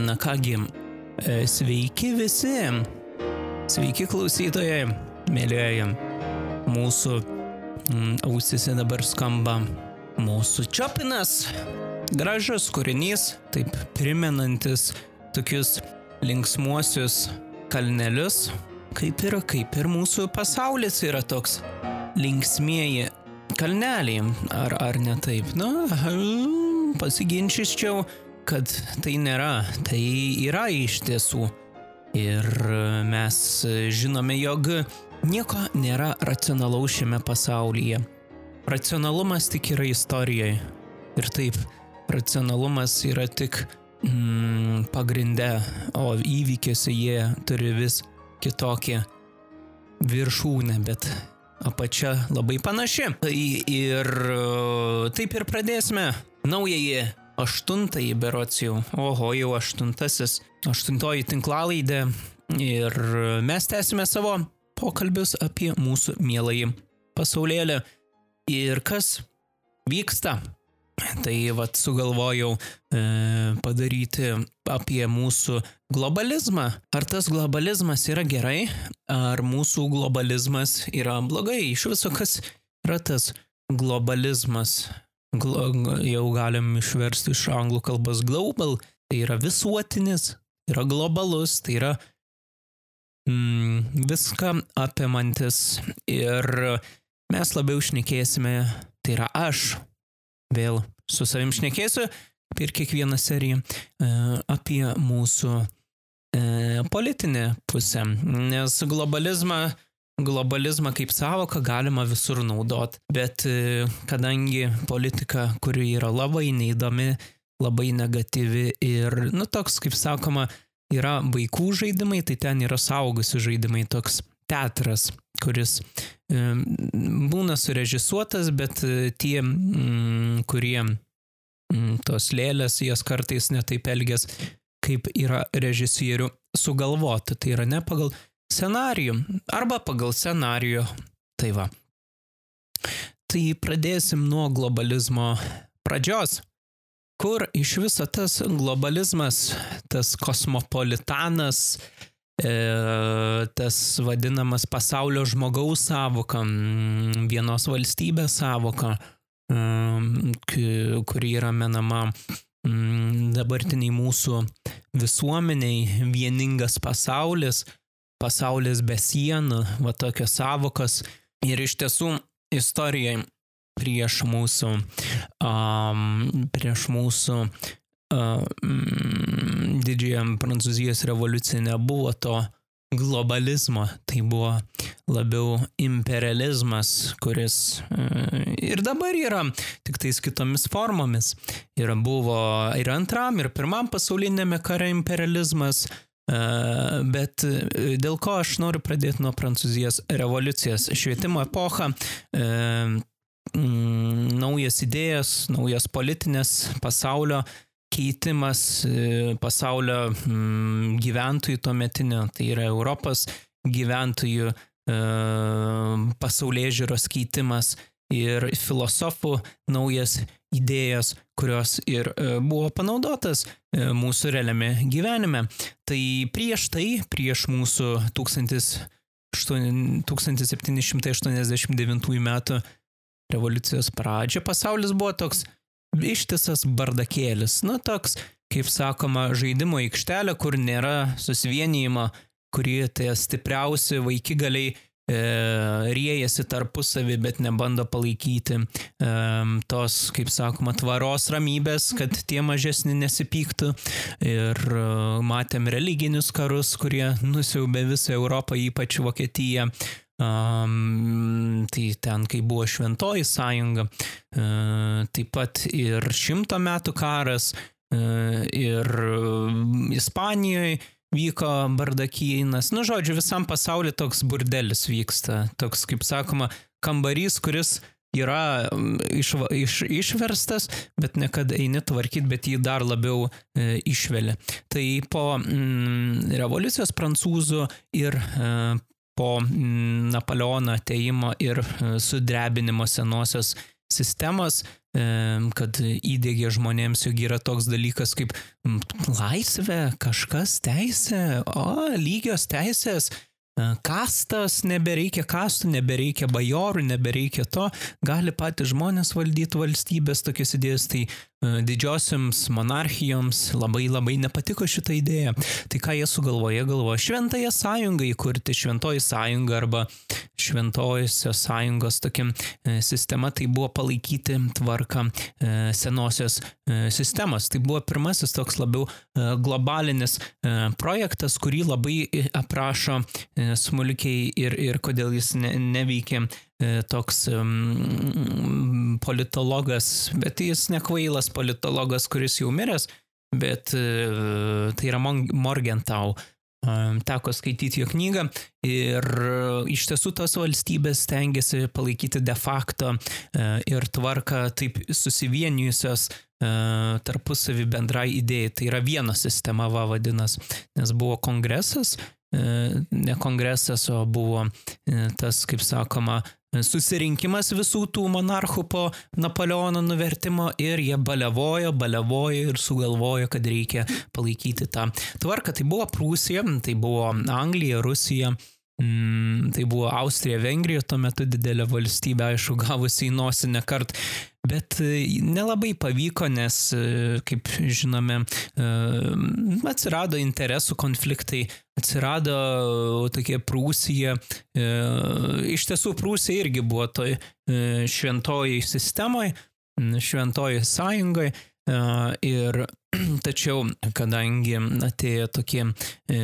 Na kągi, e, sveiki visi. Sveiki klausytojai, mėlyjeji. Mūsų mm, ausise dabar skamba mūsų čiapinas. Gražus kūrinys, taip primenantis tokius linksmuosius kalnelius, kaip ir, kaip ir mūsų pasaulis yra toks linksmieji kalneliai, ar, ar ne taip? Na, pasiginčyščiau, kad tai nėra, tai yra iš tiesų. Ir mes žinome, jog nieko nėra racionalaus šiame pasaulyje. Racionalumas tik yra istorijoje. Ir taip, racionalumas yra tik mm, pagrinde, o įvykiuose jie turi vis kitokį viršūnę, bet apačia labai panaši. Tai ir taip ir pradėsime naująjį aštuntąjį berots jau, oho, jau aštuntasis, aštuntoji tinklalaidė ir mes tęsime savo pokalbius apie mūsų mieląjį pasaulėlį ir kas vyksta. Tai vad sugalvojau e, padaryti apie mūsų globalizmą. Ar tas globalizmas yra gerai, ar mūsų globalizmas yra blogai. Iš viso kas yra tas globalizmas jau galim išversti iš anglų kalbos global, tai yra visuotinis, yra globalus, tai yra mm, viską apimantis. Ir mes labiau šnekėsime, tai yra aš, vėl su savim šnekėsiu per kiekvieną seriją e, apie mūsų e, politinę pusę, nes globalizmą globalizmą kaip savoką galima visur naudot, bet e, kadangi politika, kuri yra labai neįdomi, labai negatyvi ir, nu, toks, kaip sakoma, yra vaikų žaidimai, tai ten yra saugusių žaidimai, toks teatras, kuris e, būna surežisuotas, bet e, tie, mm, kurie mm, tos lėlės, jas kartais netaip elgės, kaip yra režisierių sugalvoti. Tai yra ne pagal scenarijų arba pagal scenarijų. Tai va. Tai pradėsim nuo globalizmo pradžios, kur iš viso tas globalizmas, tas kosmopolitanas, e, tas vadinamas pasaulio žmogaus savoka, vienos valstybės savoka, e, kuri yra menama dabartiniai mūsų visuomeniai, vieningas pasaulis, pasaulis be sienų, va tokios savokos. Ir iš tiesų istorijai prieš mūsų, um, prieš mūsų um, didžiąją Prancūzijos revoliuciją nebuvo to globalizmo, tai buvo labiau imperializmas, kuris uh, ir dabar yra, tik tais kitomis formomis. Ir buvo ir antram, ir pirmam pasaulinėme kare imperializmas, Bet dėl ko aš noriu pradėti nuo Prancūzijos revoliucijos. Švietimo epocha, naujas idėjas, naujas politinės pasaulio keitimas, pasaulio gyventojų tuometinio, tai yra Europos gyventojų pasaulyje žiūros keitimas ir filosofų naujas idėjas, kurios ir e, buvo panaudotas e, mūsų realiame gyvenime. Tai prieš tai, prieš mūsų 1789 metų revoliucijos pradžią, pasaulis buvo toks ištisas bardakėlis, na toks, kaip sakoma, žaidimo aikštelė, kur nėra susivienijimo, kurie tie stipriausi vaikigaliai riejasi tarpusavį, bet nebando palaikyti e, tos, kaip sakoma, tvaros ramybės, kad tie mažesni nesipyktų. Ir e, matėm religinius karus, kurie nusiaubė visą Europą, ypač Vokietiją. Um, tai ten, kai buvo Šventoji sąjunga, uh, taip pat ir šimto metų karas, uh, ir Ispanijoje vyko bardakynas. Nu, žodžiu, visam pasauliu toks burdelis vyksta. Toks, kaip sakoma, kambarys, kuris yra iš, iš, išverstas, bet nekada eini tvarkyti, bet jį dar labiau e, išvelia. Tai po mm, revoliucijos prancūzų ir e, po mm, Napoleono ateimo ir e, sudrebinimo senosios sistemos, kad įdėgė žmonėms, jog yra toks dalykas kaip laisvė, kažkas teisė, o lygios teisės, kastas, nebereikia kastų, nebereikia bajorų, nebereikia to, gali patys žmonės valdyti valstybės tokias idėjas, tai didžiosiams monarchijoms labai labai nepatiko šitą idėją. Tai ką jie sugalvoja, galvoja šventąją sąjungą įkurti, šventoji sąjunga arba šventojosios sąjungos tokia sistema, tai buvo palaikyti tvarką senosios sistemos. Tai buvo pirmasis toks labiau globalinis projektas, kurį labai aprašo smulkiai ir, ir kodėl jis ne, neveikia E, toks um, politologas, bet jis nekvailas politologas, kuris jau miręs, bet uh, tai yra Morgentau. Um, teko skaityti jo knygą ir uh, iš tiesų tos valstybės tengiasi palaikyti de facto uh, ir tvarką taip susivienijusios tarpusavį bendrai idėjai. Tai yra viena sistema, va vadinas, nes buvo kongresas, ne kongresas, o buvo tas, kaip sakoma, susirinkimas visų tų monarchų po Napoleono nuvertimo ir jie balevojo, balevojo ir sugalvojo, kad reikia palaikyti tą tvarką. Tai buvo Prūsija, tai buvo Anglija, Rusija. Mm, tai buvo Austrija, Vengrija, tuo metu didelė valstybė, aišku, gavusi į nosinę kart Bet e, nelabai pavyko, nes, e, kaip žinome, e, atsirado interesų konfliktai, atsirado tokia Prūsija. Iš tiesų, Prūsija irgi buvo toj šventojai sistemoje, šventojai sąjungoje. Ir tačiau, kadangi atėjo tokie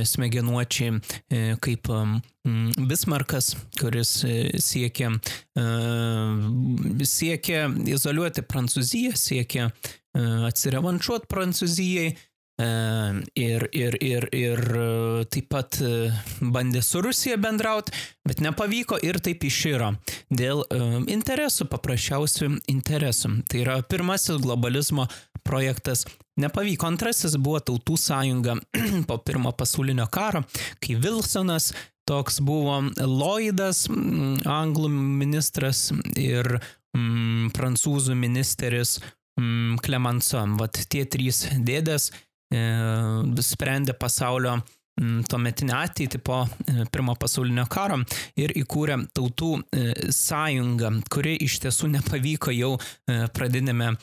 smegenuočiai kaip Bismarkas, kuris siekia, siekia izoliuoti Prancūziją, siekia atsirevanšuoti Prancūzijai, ir, ir, ir, ir taip pat bandė su Rusija bendrauti, bet nepavyko ir taip išyro dėl interesų, paprasčiausių interesų. Tai yra pirmasis globalizmo projektas. Nepavyko. Antrasis buvo Tautų sąjunga po pirmo pasaulinio karo, kai Wilsonas toks buvo Lloydas, anglų ministras ir mm, prancūzų ministeris mm, Clemenceau. Vat tie trys dėdės E, sprendė pasaulio tuometinę ateitį po e, pirmo pasaulinio karo ir įkūrė tautų e, sąjungą, kuri iš tiesų nepavyko jau pradinėme,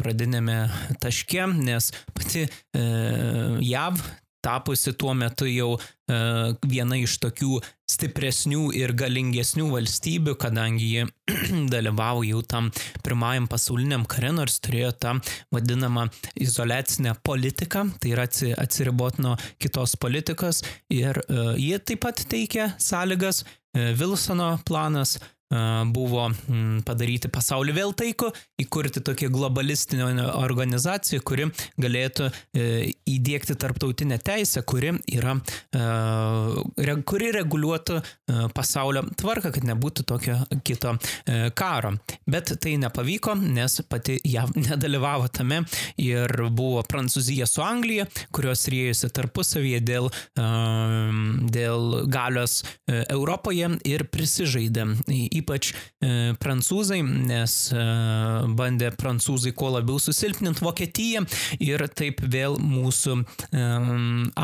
pradinėme taške, nes pati JAV tapusi tuo metu jau uh, viena iš tokių stipresnių ir galingesnių valstybių, kadangi ji dalyvavo jau tam pirmajam pasauliniam kare, nors turėjo tą vadinamą izolacinę politiką, tai yra atsiribot nuo kitos politikos. Ir uh, jie taip pat teikia sąlygas, uh, Wilsono planas buvo padaryti pasaulį vėl taiko, įkurti tokią globalistinę organizaciją, kuri galėtų e, įdėkti tarptautinę teisę, kuri, yra, kuri reguliuotų pasaulio tvarką, kad nebūtų tokio kito e, karo. Bet tai nepavyko, nes pati JAV nedalyvavo tame ir buvo Prancūzija su Anglija, kurios rėjusi tarpusavyje dėl, dėl galios e, Europoje ir prisižaidė ypač e, prancūzai, nes e, bandė prancūzai kuo labiau susilpninti Vokietiją ir taip vėl mūsų e,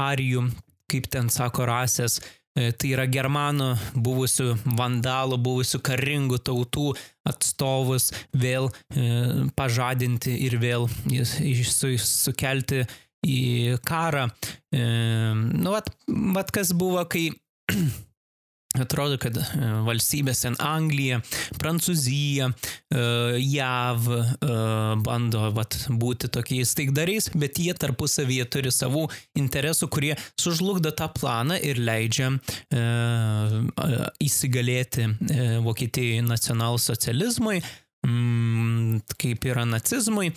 arijų, kaip ten sako, rasės e, Tai yra germanų, buvusių vandalų, buvusių karingų tautų atstovus vėl e, pažadinti ir vėl su, sukelti į karą. E, nu, vat, vat kas buvo, kai Atrodo, kad e, valstybės ten Anglija, Prancūzija, e, JAV e, bando vat, būti tokiais taikdariais, bet jie tarpusavyje turi savų interesų, kurie sužlugdo tą planą ir leidžia įsigalėti Vokietijai nacionalsocializmui mm, kaip yra nacizmui,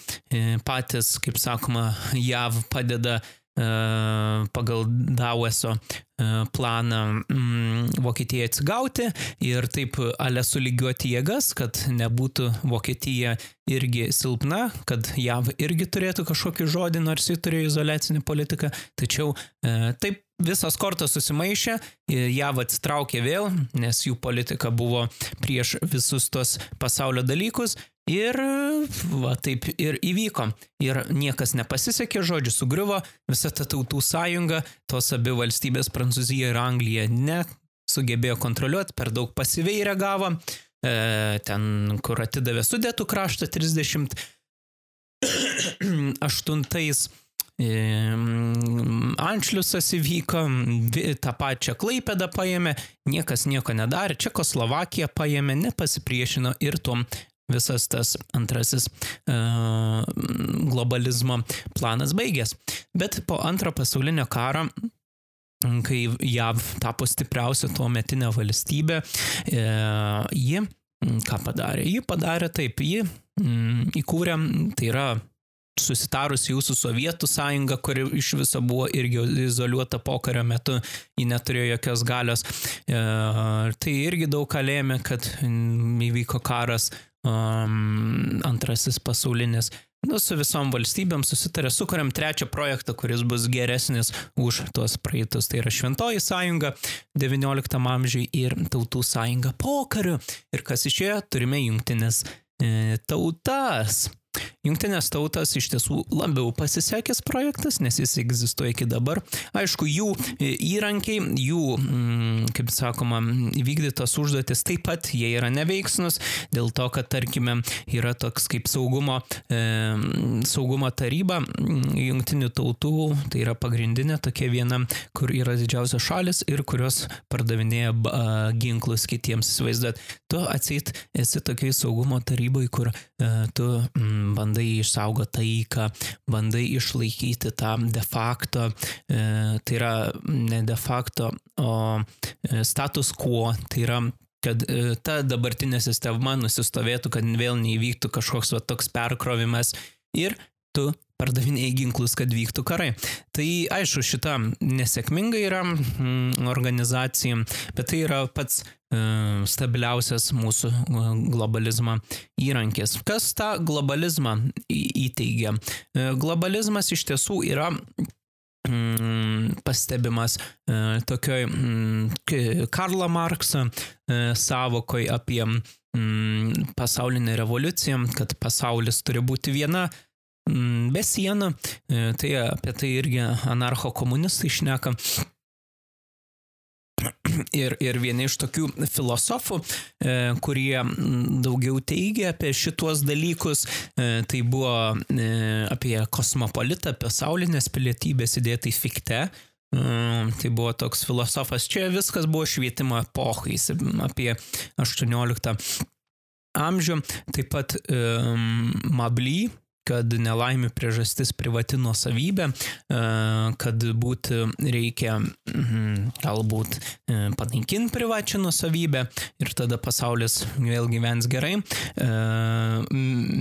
patys, kaip sakoma, JAV padeda pagal Daueso planą mm, Vokietijai atsigauti ir taip ale sulygiuoti jėgas, kad nebūtų Vokietija irgi silpna, kad JAV irgi turėtų kažkokį žodį, nors ji turėjo izolacinį politiką. Tačiau taip visas kortas susimaišė, JAV atsitraukė vėl, nes jų politika buvo prieš visus tos pasaulio dalykus Ir va taip ir įvyko. Ir niekas nepasisekė, žodžiu, sugriuvo visa ta tautų sąjunga, tos abi valstybės Prancūzija ir Anglija nesugebėjo kontroliuoti, per daug pasyviai reagavo. E, ten, kur atidavė sudėtų kraštą 38 Anšliusas įvyko, tą pačią Klaipėdą paėmė, niekas nieko nedarė, Čekoslovakija paėmė, nepasipriešino ir tom visas tas antrasis uh, globalizmo planas baigės. Bet po antro pasaulinio karo kai JAV tapo stipriausia tuo metinė valstybė, e, ji ką padarė? Ji padarė taip, ji įkūrė, tai yra susitarus su Sovietų sąjunga, kuri iš viso buvo irgi izoliuota pokario metu, ji neturėjo jokios galios. E, tai irgi daug ką lėmė, kad įvyko karas um, antrasis pasaulinis. Nu, su visom valstybėm susitarė, sukuriam trečią projektą, kuris bus geresnis už tuos praeitus. Tai yra Šventoji sąjunga XIX amžiui ir Tautų sąjunga pokariu. Ir kas išėjo, turime jungtinės e, tautas. Jungtinės tautas iš tiesų labiau pasisekęs projektas, nes jis egzistuoja iki dabar. Aišku, jų e, įrankiai, jų, mm, kaip sakoma, vykdytos užduotis taip pat jie yra neveiksnus, dėl to, kad, tarkime, yra toks kaip saugumo, e, saugumo taryba mm, jungtinių tautų, tai yra pagrindinė tokia viena, kur yra didžiausios šalis ir kurios pardavinėja ginklus kitiems. Įsivaizduot, tu atsit esi tokiai saugumo tarybai, kur a, tu mm, bandai išsaugoti taiką, bandai išlaikyti tą de facto, e, tai yra ne de facto, o e, status quo, tai yra kad e, ta dabartinė sistema nusistovėtų, kad vėl neįvyktų kažkoks va, toks perkrovimas ir tu pardavinėjai ginklus, kad vyktų karai. Tai aišku, šita nesėkminga yra mm, organizacija, bet tai yra pats e, stabiliausias mūsų e, globalizmo įrankis. Kas tą globalizmą įteigia? E, globalizmas iš tiesų yra mm, pastebimas tokioj mm, Karlo Markso savokoj apie mm, pasaulinę revoliuciją, kad pasaulis turi būti viena Mm, be sienų, e, tai apie tai irgi anarcho komunistai išneka. Ir, ir vieni iš tokių filosofų, e, kurie daugiau teigia apie šituos dalykus, e, tai buvo apie kosmopolitą, apie saulinės pilietybės įdėtai fikte. Tai buvo toks filosofas, čia viskas buvo švietimo epochais, apie 18 amžių. Taip pat e, Mably, kad nelaimė priežastis privati nuosavybė, e, kad būti reikia mhm, galbūt e, panaikinti privačią nuosavybę ir tada pasaulis vėl gyvens gerai. E,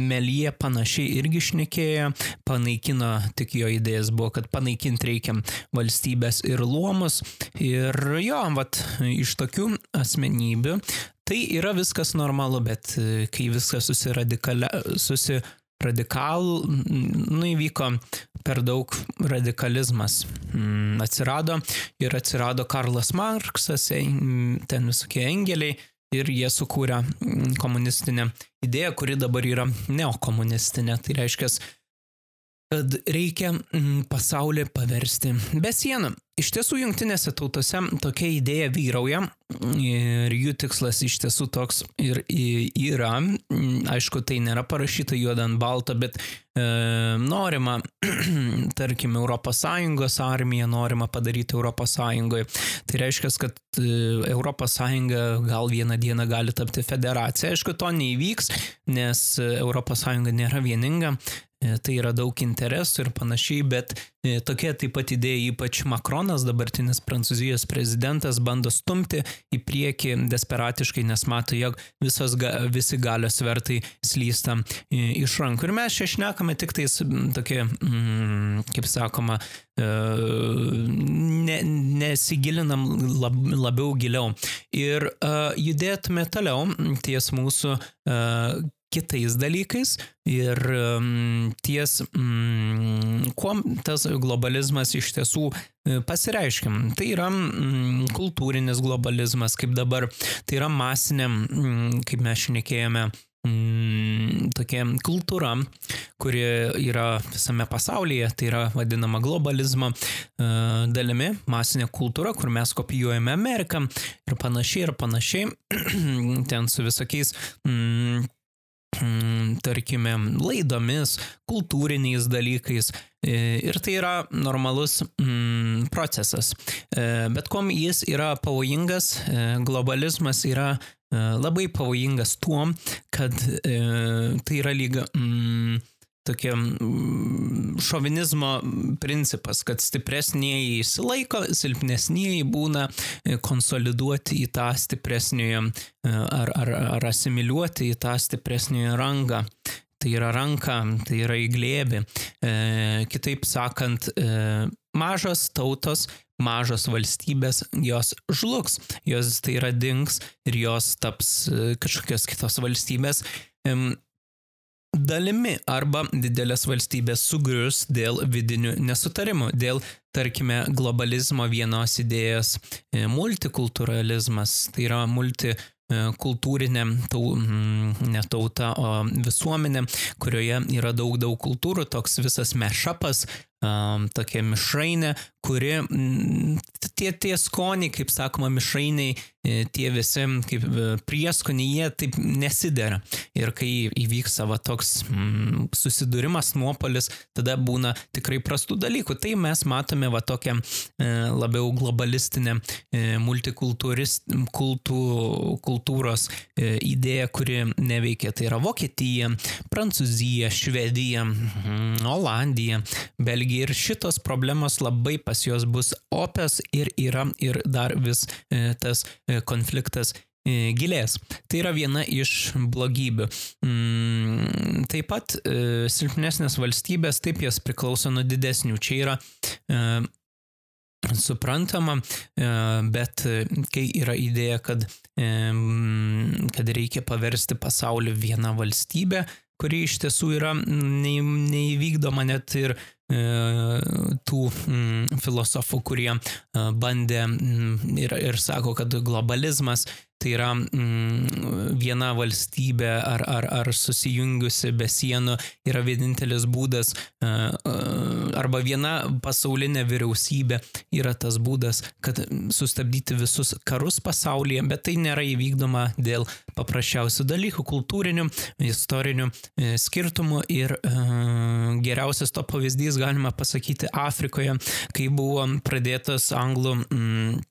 Melie panašiai irgi šnekėjo, panaikino, tik jo idėjas buvo, kad panaikinti reikia valstybės ir luomus. Ir jo, vat, iš tokių asmenybių Tai yra viskas normalu, bet kai viskas susiradikalia, susi radikal, nu įvyko per daug radikalizmas. Mm, atsirado ir atsirado Karlas Marksas, ten visokie engeliai ir jie sukūrė mm, komunistinę idėją, kuri dabar yra neokomunistinė. Tai reiškia, kad reikia mm, pasaulį paversti be sienų. Iš tiesų, jungtinėse tautose tokia idėja vyrauja ir jų tikslas iš tiesų toks ir yra. Aišku, tai nėra parašyta juoda ant balto, bet e, norima, tarkim, ES armiją norima padaryti ES. Tai reiškia, kad ES gal vieną dieną gali tapti federacija. Aišku, to neįvyks, nes ES nėra vieninga. E, tai yra daug interesų ir panašiai, bet e, tokia taip pat idėja, ypač Makronas, dabartinis Prancūzijos prezidentas, bando stumti į priekį desperatiškai, nes mato, jog visos, visi galios svertai slysta iš rankų. Ir mes čia šnekame tik tais tokie, mm, kaip sakoma, ne, nesigilinam lab, labiau giliau. Ir judėtume toliau ties mūsų kitais dalykais. Ir um, ties, um, kuo tas globalizmas iš tiesų pasireiškia. Tai yra um, kultūrinis globalizmas, kaip dabar, tai yra masinė, um, kaip mes šnekėjome, mm, tokia kultūra, kuri yra visame pasaulyje, tai yra vadinama globalizmo uh, dalimi, masinė kultūra, kur mes kopijuojame Ameriką ir panašiai ir panašiai, ten su visokiais mm, tarkime, laidomis, kultūriniais dalykais. E, ir tai yra normalus mm, procesas. E, bet kom jis yra pavojingas, globalizmas yra E, labai pavojingas tuo, kad e, tai yra lyga mm, tokia mm, šovinizmo principas, kad stipresnieji įsilaiko, silpnesnieji būna e, konsoliduoti į tą stipresniojo ar, ar, ar asimiliuoti į tą stipresniojo rangą. Tai yra ranka, tai yra įglėbi. E, kitaip sakant, e, mažos tautos mažos valstybės, jos žlugs, jos tai yra dings ir jos taps e, kažkokios kitos valstybės dalimi arba didelės valstybės sugrius dėl vidinių nesutarimų, dėl, tarkime, globalizmo vienos idėjos e, multikulturalizmas, tai yra multi e, kultūrinė, tau, mm, ne tauta, o visuomenė, kurioje yra daug, daug kultūrų, toks visas mešapas, tokia mišrainė, kuri tie, tie skoniai, kaip sakoma, mišrainiai, e, tie visi kaip e, prieskoniai, jie taip nesidera. Ir kai įvyksta va toks mm, susidūrimas, nuopolis, tada būna tikrai prastų dalykų. Tai mes matome va tokią e, labiau globalistinę e, multikultūros kultūros e, idėją, kuri neveikia. Tai yra Vokietija, Prancūzija, Švedija, mm, Olandija, Belgija ir šitos problemos labai pas pas jos bus opios ir yra ir dar vis e, tas e, konfliktas e, gilės. Tai yra viena iš blogybių. Mm, taip pat silpnesnės valstybės, taip jos priklauso nuo didesnių. Čia yra suprantama, bet kai yra idėja, kad, kad reikia paversti pasaulį vieną valstybę, kuri iš tiesų yra neįvykdoma net ir tų mm, filosofų, kurie e, bandė mm, ir, ir sako, kad globalizmas Tai yra mm, viena valstybė ar, ar, ar susijungiusi be sienų yra vienintelis būdas, uh, arba viena pasaulinė vyriausybė yra tas būdas, kad sustabdyti visus karus pasaulyje, bet tai nėra įvykdoma dėl paprasčiausių dalykų - kultūrinių, istorinių skirtumų ir geriausias to pavyzdys galima pasakyti Afrikoje, kai buvo pradėtas anglų mm,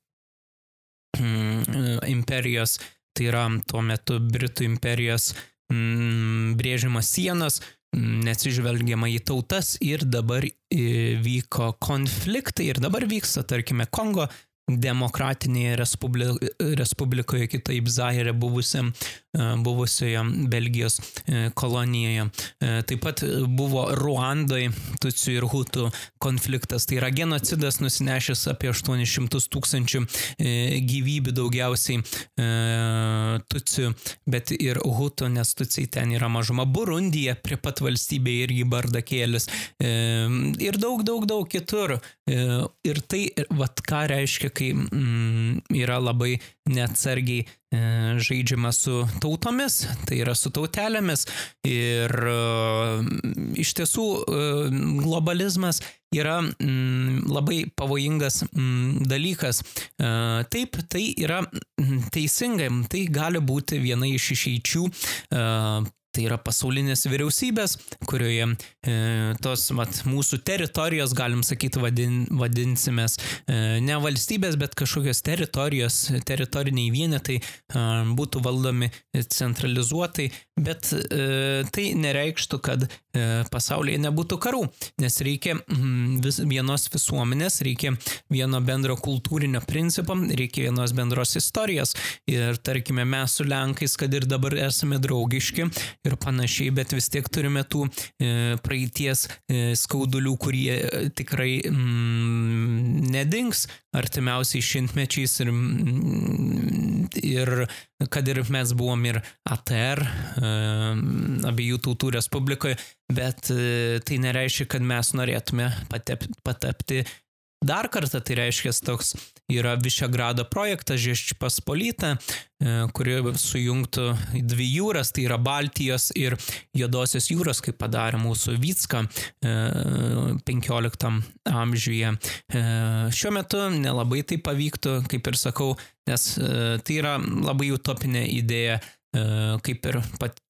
Mm, imperijos, tai yra tuo metu Britų imperijos mm, brėžimas sienos, mm, neatsižvelgiama į tautas ir dabar vyko konfliktai ir dabar vyksta, tarkime, Kongo demokratinėje respublikoje, kitaip Zaire buvusiam, e, buvusioje Belgijos e, kolonijoje. E, taip pat buvo Ruandoje Tutsių ir Hutų konfliktas. Tai yra genocidas nusinešęs apie 800 tūkstančių gyvybių daugiausiai Tutsių, bet ir Hutų, nes Tutsiai ten yra mažuma. Burundija prie pat valstybė irgi bardakėlis. Ir daug, daug, daug kitur. Ir tai, vat ką reiškia, kai mm, yra labai neatsargiai e, žaidžiama su tautomis, tai yra su tautelėmis. Ir e, iš tiesų e, globalizmas yra labai pavojingas dalykas. E, taip, tai yra teisingai, tai gali būti viena iš išeičių. Tai yra pasaulinės vyriausybės, kurioje e, tos mat, mūsų teritorijos, galim sakyti, vadin, vadinsimės e, ne valstybės, bet kažkokios teritorijos, teritoriniai vienetai e, būtų valdomi centralizuotai, bet e, tai nereikštų, kad e, pasaulyje nebūtų karų, nes reikia mm, vis, vienos visuomenės, reikia vieno bendro kultūrinio principo, reikia vienos bendros istorijos. Ir tarkime, mes su Lenkais, kad ir dabar esame draugiški ir panašiai, bet vis tiek turime tų e, praeities e, skaudulių, kurie e, tikrai mm, nedings artimiausiais šimtmečiais ir, mm, ir kad ir mes buvom ir ATR, e, abiejų tautų respublikoje, bet e, tai nereiškia, kad mes norėtume patep, patapti dar kartą, tai reiškia toks yra Višegrado projektas Žeščipaspolyta, e, kuri sujungtų dvi jūras, tai yra Baltijos ir Jodosios jūros, kaip padarė mūsų Vycka 15 amžiuje. Šiuo metu nelabai tai pavyktų, kaip ir sakau, nes tai yra labai utopinė idėja E, kaip ir pats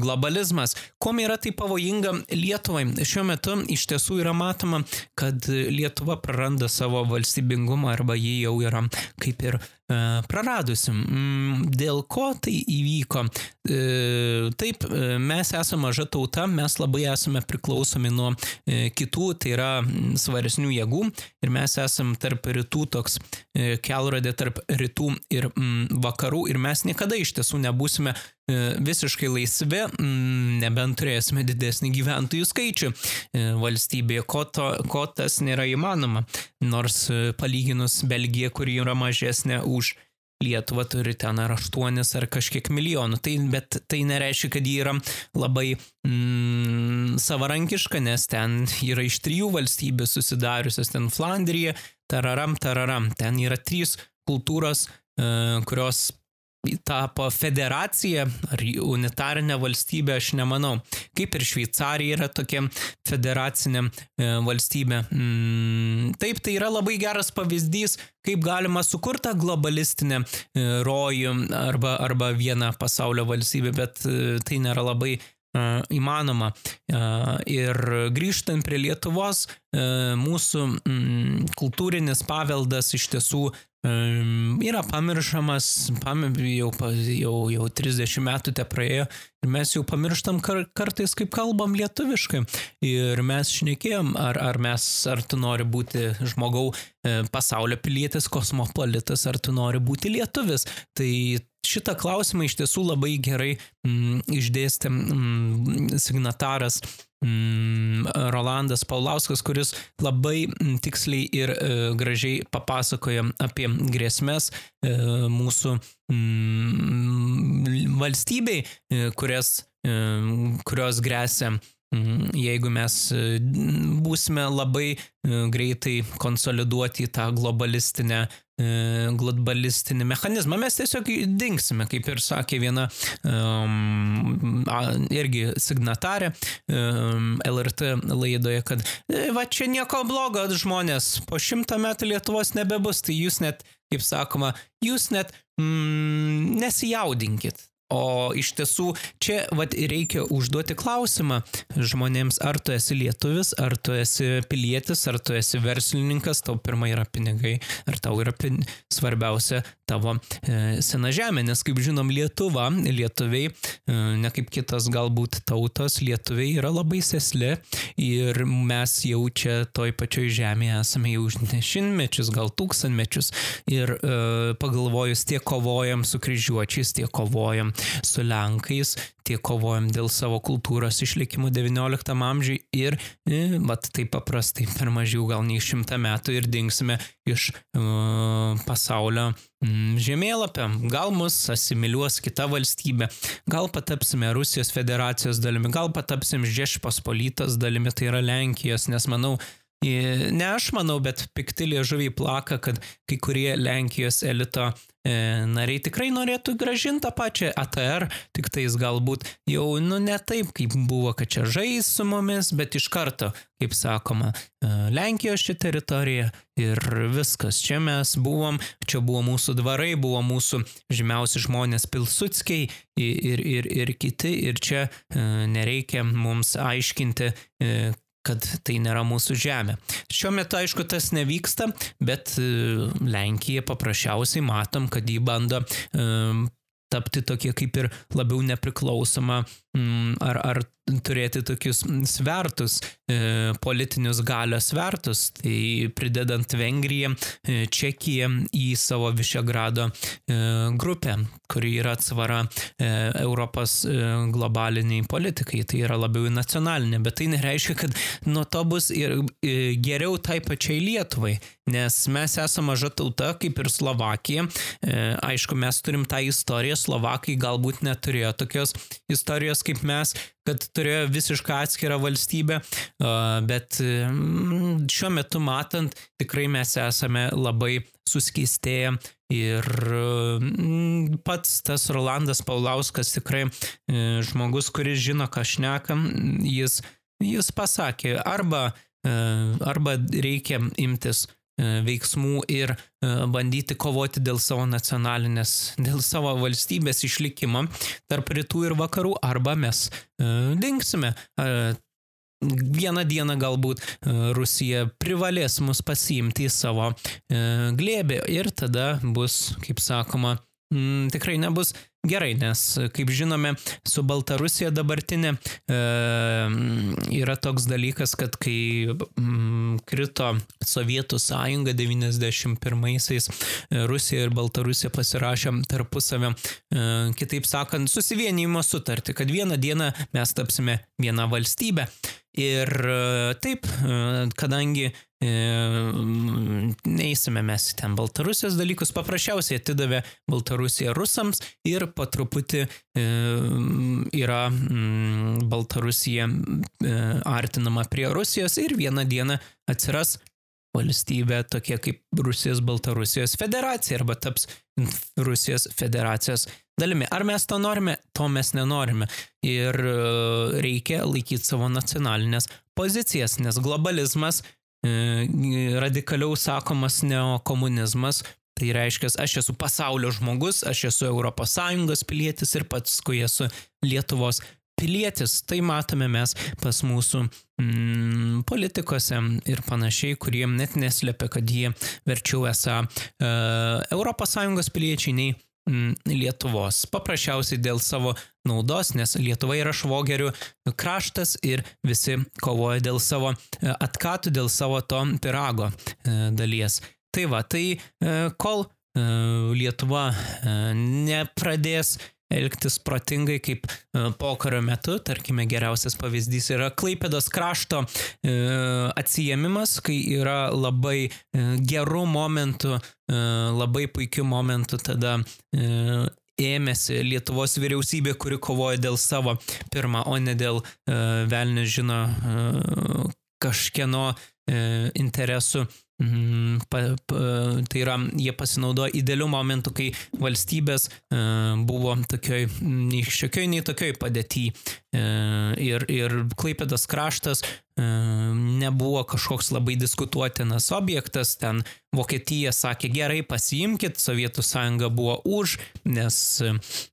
globalizmas. Kom yra tai pavojinga Lietuvai? Šiuo metu iš tiesų yra matoma, kad Lietuva praranda savo valstybingumą arba jį jau yra kaip ir e, praradusi. Mm, dėl ko tai įvyko? E, taip, mes esame maža tauta, mes labai esame priklausomi nuo kitų, tai yra svaresnių jėgų ir mes esame tarp rytų toks kelrodė tarp rytų ir vakarų ir mes niekada iš tiesų nebūsime būsime e, visiškai laisvi, nebent turėsime didesnį gyventojų skaičių. E, valstybėje, ko, to, ko tas nėra įmanoma. Nors e, palyginus Belgiją, kuri yra mažesnė už Lietuva turi ten ar aštuonis ar kažkiek milijonų, tai, bet tai nereiškia, kad ji yra labai mm, savarankiška, nes ten yra iš trijų valstybių susidariusios, ten Flandrija, tararam, tararam, ten yra trys kultūros, e, kurios tapo federacija ar unitarinė valstybė, aš nemanau. Kaip ir Šveicarija yra tokia federacinė e, valstybė. Mm, taip, tai yra labai geras pavyzdys, kaip galima sukurti globalistinę e, rojų arba, arba vieną pasaulio valstybę, bet e, tai nėra labai įmanoma. Ir grįžtant prie Lietuvos, mūsų mm, kultūrinis paveldas iš tiesų yra pamiršamas, pamir, jau, jau, jau 30 metų te praėjo ir mes jau pamirštam kar, kartais, kaip kalbam lietuviškai. Ir mes šnekėjom, ar, ar mes, ar tu nori būti žmogau e, pasaulio pilietis, kosmopolitas, ar tu nori būti lietuvis. Tai šitą klausimą iš tiesų labai gerai mm, išdėstė mm, signataras Mm, Rolandas Paulauskas, kuris labai mm, tiksliai ir e, gražiai papasakoja apie grėsmės e, mūsų mm, valstybei, e, kurias, e, kurios grėsia mm, jeigu mes e, būsime labai e, greitai konsoliduoti tą globalistinę globalistinį mechanizmą, mes tiesiog dinksime, kaip ir sakė viena um, irgi signatarė um, LRT laidoje, kad e, va čia nieko blogo, žmonės po šimtą metų Lietuvos nebebus, tai jūs net, kaip sakoma, jūs net mm, nesijaudinkit. O iš tiesų čia vat, reikia užduoti klausimą žmonėms, ar tu esi lietuvis, ar tu esi pilietis, ar tu esi verslininkas, tau pirmą yra pinigai, ar tau yra pin... svarbiausia tavo e, sena žemė, nes kaip žinom, Lietuva, lietuviai, e, ne kaip kitas galbūt tautos, lietuviai yra labai sesli ir mes jau čia toj pačioj žemėje esame jau už dešimtmečius, gal tūkstantmečius ir e, pagalvojus tiek kovojam su kryžiuočiais, tiek kovojam su Lenkais, tiek kovojam dėl savo kultūros išlikimo XIX amžiui ir, e, mat, taip paprastai per mažiau gal nei šimtą metų ir dingsime iš uh, pasaulio mm, žemėlapio. Gal mus asimiliuos kita valstybė, gal patapsime Rusijos federacijos dalimi, gal patapsim Žešpospolytas dalimi, tai yra Lenkijos, nes manau, Ne aš manau, bet pikti liežuviai plaka, kad kai kurie Lenkijos elito e, nariai tikrai norėtų gražinti tą pačią ATR, tik tais galbūt jau, nu, ne taip, kaip buvo, kad čia žais su mumis, bet iš karto, kaip sakoma, e, Lenkijos ši teritorija ir viskas. Čia mes buvom, čia buvo mūsų dvarai, buvo mūsų žymiausi žmonės Pilsutskiai ir, ir, ir kiti, ir čia e, nereikia mums aiškinti, e, kad tai nėra mūsų žemė. Šiuo metu, aišku, tas nevyksta, bet e, Lenkija paprasčiausiai matom, kad jį bando um, tapti tokie kaip ir labiau nepriklausoma mm, ar, ar turėti tokius svertus, e, politinius galios svertus, tai pridedant Vengriją, e, Čekiją į savo Višegrado e, grupę, kuri yra atsvara Europos globaliniai politikai, tai yra labiau nacionalinė, bet tai nereiškia, kad nuo to bus ir geriau tai pačiai Lietuvai, nes mes esame maža tauta, kaip ir Slovakija. Aišku, mes turim tą istoriją, Slovakai galbūt neturėjo tokios istorijos kaip mes, kad turėjo visišką atskirą valstybę, bet mm, šiuo metu matant, tikrai mes esame labai suskistėję ir mm, pats tas Rolandas Paulauskas tikrai e, žmogus, kuris žino, ką šnekam, jis, jis pasakė, arba, e, arba reikia imtis veiksmų ir e, bandyti kovoti dėl savo nacionalinės, dėl savo valstybės išlikimo tarp rytų ir vakarų, arba mes e, dinksime. Vieną dieną galbūt Rusija privalės mus pasiimti į savo glėbį ir tada bus, kaip sakoma, tikrai nebus gerai, nes, kaip žinome, su Baltarusija dabartinė e, yra toks dalykas, kad kai m, krito Sovietų sąjunga 91-aisiais, e, Rusija ir Baltarusija pasirašė tarpusavę, e, kitaip sakant, susivienijimo sutartį, kad vieną dieną mes tapsime viena valstybė. Ir e, taip, e, kadangi neįsime mes ten Baltarusijos dalykus, paprasčiausiai atidavė Baltarusiją rusams ir po truputį yra Baltarusija artinama prie Rusijos ir vieną dieną atsiras valstybė tokia kaip Rusijos Baltarusijos federacija arba taps Rusijos federacijos dalimi. Ar mes to norime? To mes nenorime. Ir e, reikia laikyti savo nacionalinės pozicijas, nes globalizmas, e, radikaliau sakomas neokomunizmas, Tai reiškia, aš esu pasaulio žmogus, aš esu ES pilietis ir pats, kai esu Lietuvos pilietis. Tai matome mes pas mūsų mm, politikose ir panašiai, kurie net neslėpia, kad jie verčiau esą e, ES piliečiai nei Lietuvos. Paprasčiausiai dėl savo naudos, nes Lietuva yra švogerių kraštas ir visi kovoja dėl savo e, atkatų, dėl savo to pirago e, dalies. Tai va, tai e, kol Lietuva nepradės elgtis protingai kaip e, pokario metu. Tarkime, geriausias pavyzdys yra Klaipėdos krašto e, atsijėmimas, kai yra labai e, gerų momentų, labai puikių momentų tada ėmėsi Lietuvos vyriausybė, kuri kovoja dėl savo pirmą, o ne dėl velnės žino kažkieno interesų pa, pa, tai yra, jie pasinaudojo idealiu momentu, kai valstybės e, buvo tokioj, nei šiokioj, nei tokioj padėty. E, ir, ir Klaipėdas kraštas e, nebuvo kažkoks labai diskutuotinas objektas, ten Vokietija sakė gerai, pasiimkit, Sovietų sąjunga buvo už, nes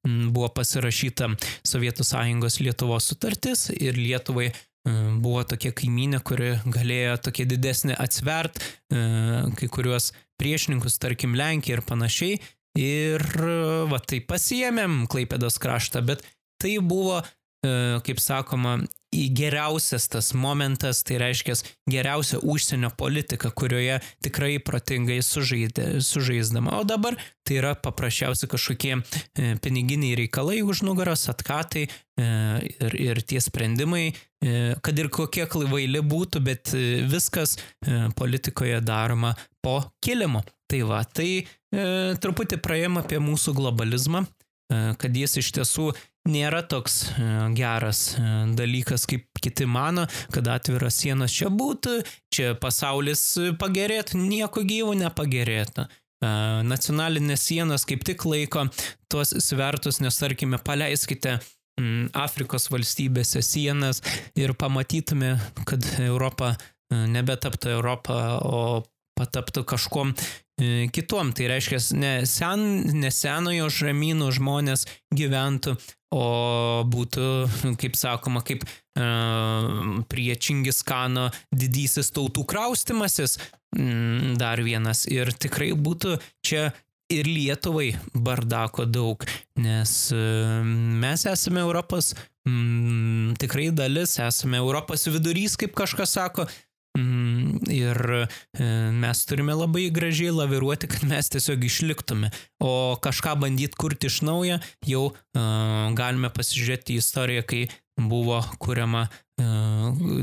buvo pasirašyta Sovietų sąjungos Lietuvos sutartis ir Lietuvai buvo tokia kaiminė, kuri galėjo tokia didesnė atsvert kai kuriuos priešininkus, tarkim Lenkiją ir panašiai. Ir va tai pasijėmėm Klaipėdos kraštą, bet tai buvo, kaip sakoma, geriausias tas momentas, tai reiškia geriausia užsienio politika, kurioje tikrai protingai sužaidė, sužaisdama. O dabar tai yra paprasčiausi kažkokie e, piniginiai reikalai už nugaros, atkatai e, ir, ir tie sprendimai, e, kad ir kokie klaivaili būtų, bet viskas politikoje daroma po kilimu. Tai va, tai truputį praėjom apie mūsų globalizmą, kad jis iš tiesų nėra toks e, geras e, dalykas, kaip kiti mano, kad atviros sienos čia būtų, čia pasaulis pagerėtų, nieko gyvų nepagerėtų. E, nacionalinės sienos kaip tik laiko tuos svertus, nes tarkime, paleiskite mm, Afrikos valstybėse sienas ir pamatytume, kad Europa nebetaptų Europą, o pataptų kažkom kitom. Tai reiškia, ne, sen, ne senojo žemynų žmonės gyventų, o būtų, kaip sakoma, kaip uh, prie Čingiskano didysis tautų kraustimasis mm, dar vienas. Ir tikrai būtų čia ir Lietuvai bardako daug, nes e, mes esame Europos mm, tikrai dalis, esame Europos vidurys, kaip kažkas sako. Mm, ir e, mes turime labai gražiai laviruoti, kad mes tiesiog išliktume. O kažką bandyti kurti iš naujo, jau uh, galime pasižiūrėti į istoriją, kai buvo kuriama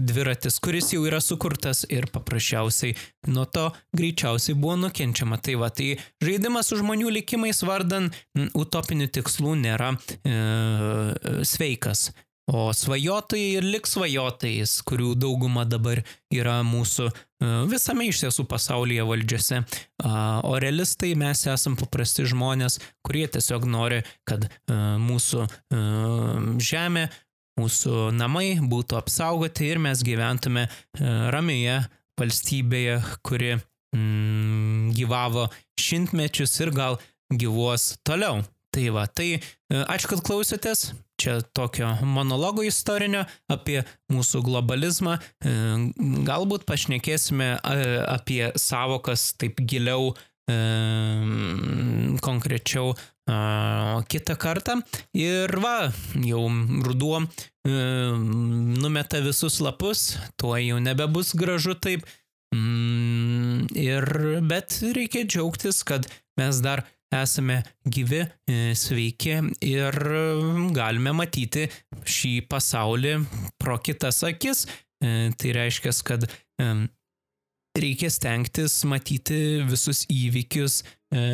dviratis, kuris jau yra sukurtas ir paprasčiausiai nuo to greičiausiai buvo nukenčiama. Tai va, tai žaidimas su žmonių likimais vardan utopinių tikslų nėra e, sveikas. O svajotojai ir liks svajotojais, kurių dauguma dabar yra mūsų e, visame iš tiesų pasaulyje valdžiose. O realistai mes esame paprasti žmonės, kurie tiesiog nori, kad e, mūsų e, žemė mūsų namai būtų apsaugoti ir mes gyventume ramioje valstybėje, kuri mm, gyvavo šimtmečius ir gal gyvuos toliau. Tai va, tai e, ačiū, kad klausėtės. Čia tokio monologo istorinio apie mūsų globalizmą. E, galbūt pašnekėsime apie savokas taip giliau, konkrečiau kitą kartą. Ir va, jau ruduo e, numeta visus lapus, tuo jau nebebus gražu taip. Mm, ir, bet reikia džiaugtis, kad mes dar esame gyvi, e, sveiki ir galime matyti šį pasaulį pro kitas akis. E, tai reiškia, kad e, reikia stengtis matyti visus įvykius e,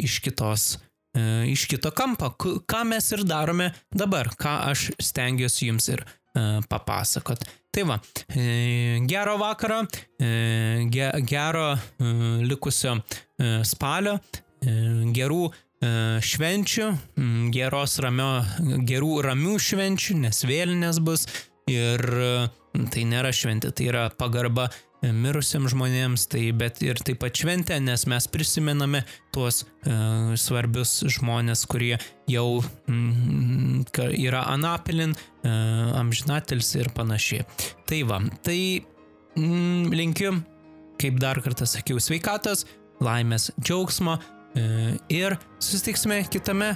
iš kitos e, iš kito kampo, ką mes ir darome dabar, ką aš stengiuosi jums ir e, papasakot. Tai va, e, gero vakaro, e, ge, gero e, likusio e, spalio, e, gerų e, švenčių, geros ramio, gerų ramių švenčių, nes vėlinės bus ir e, tai nėra šventė, tai yra pagarba mirusiems žmonėms, tai bet ir taip pat šventė, nes mes prisimename tuos uh, svarbius žmonės, kurie jau mm, yra anapilin, uh, amžinatelis ir panašiai. Tai va, tai mm, linkiu, kaip dar kartą sakiau, sveikatos, laimės, džiaugsmo ir susitiksime kitame,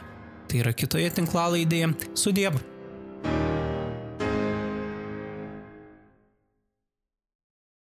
tai yra kitoje tinklalaidėje. Sudiev.